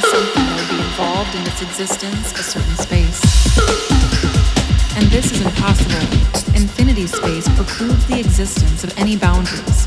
something that would be involved in its existence, a certain space. And this is impossible. Infinity space precludes the existence of any boundaries,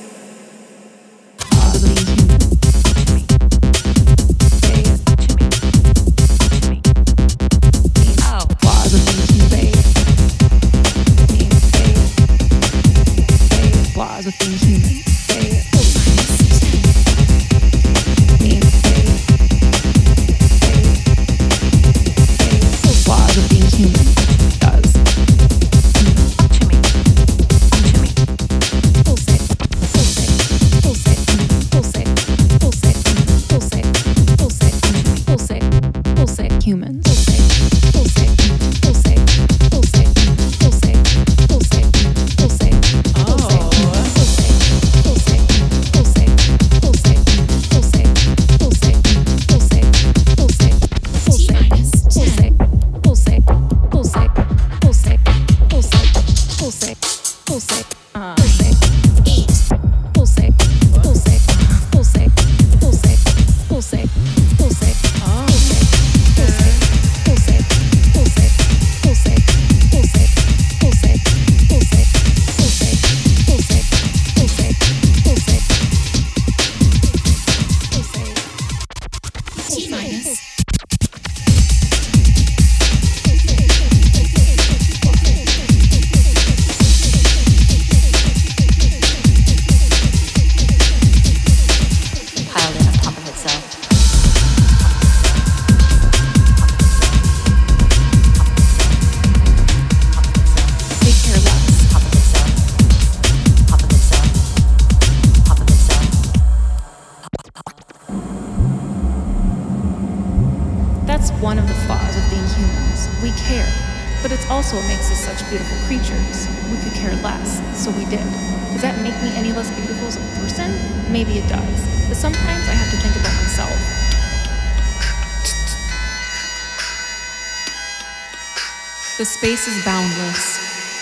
space is boundless.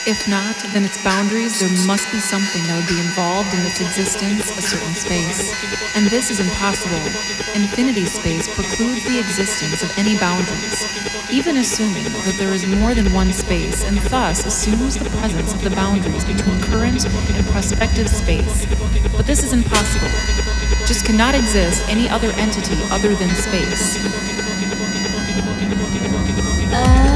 If not, then its boundaries, there must be something that would be involved in its existence, a certain space. And this is impossible. Infinity space precludes the existence of any boundaries, even assuming that there is more than one space, and thus assumes the presence of the boundaries between current and prospective space. But this is impossible. Just cannot exist any other entity other than space. Uh,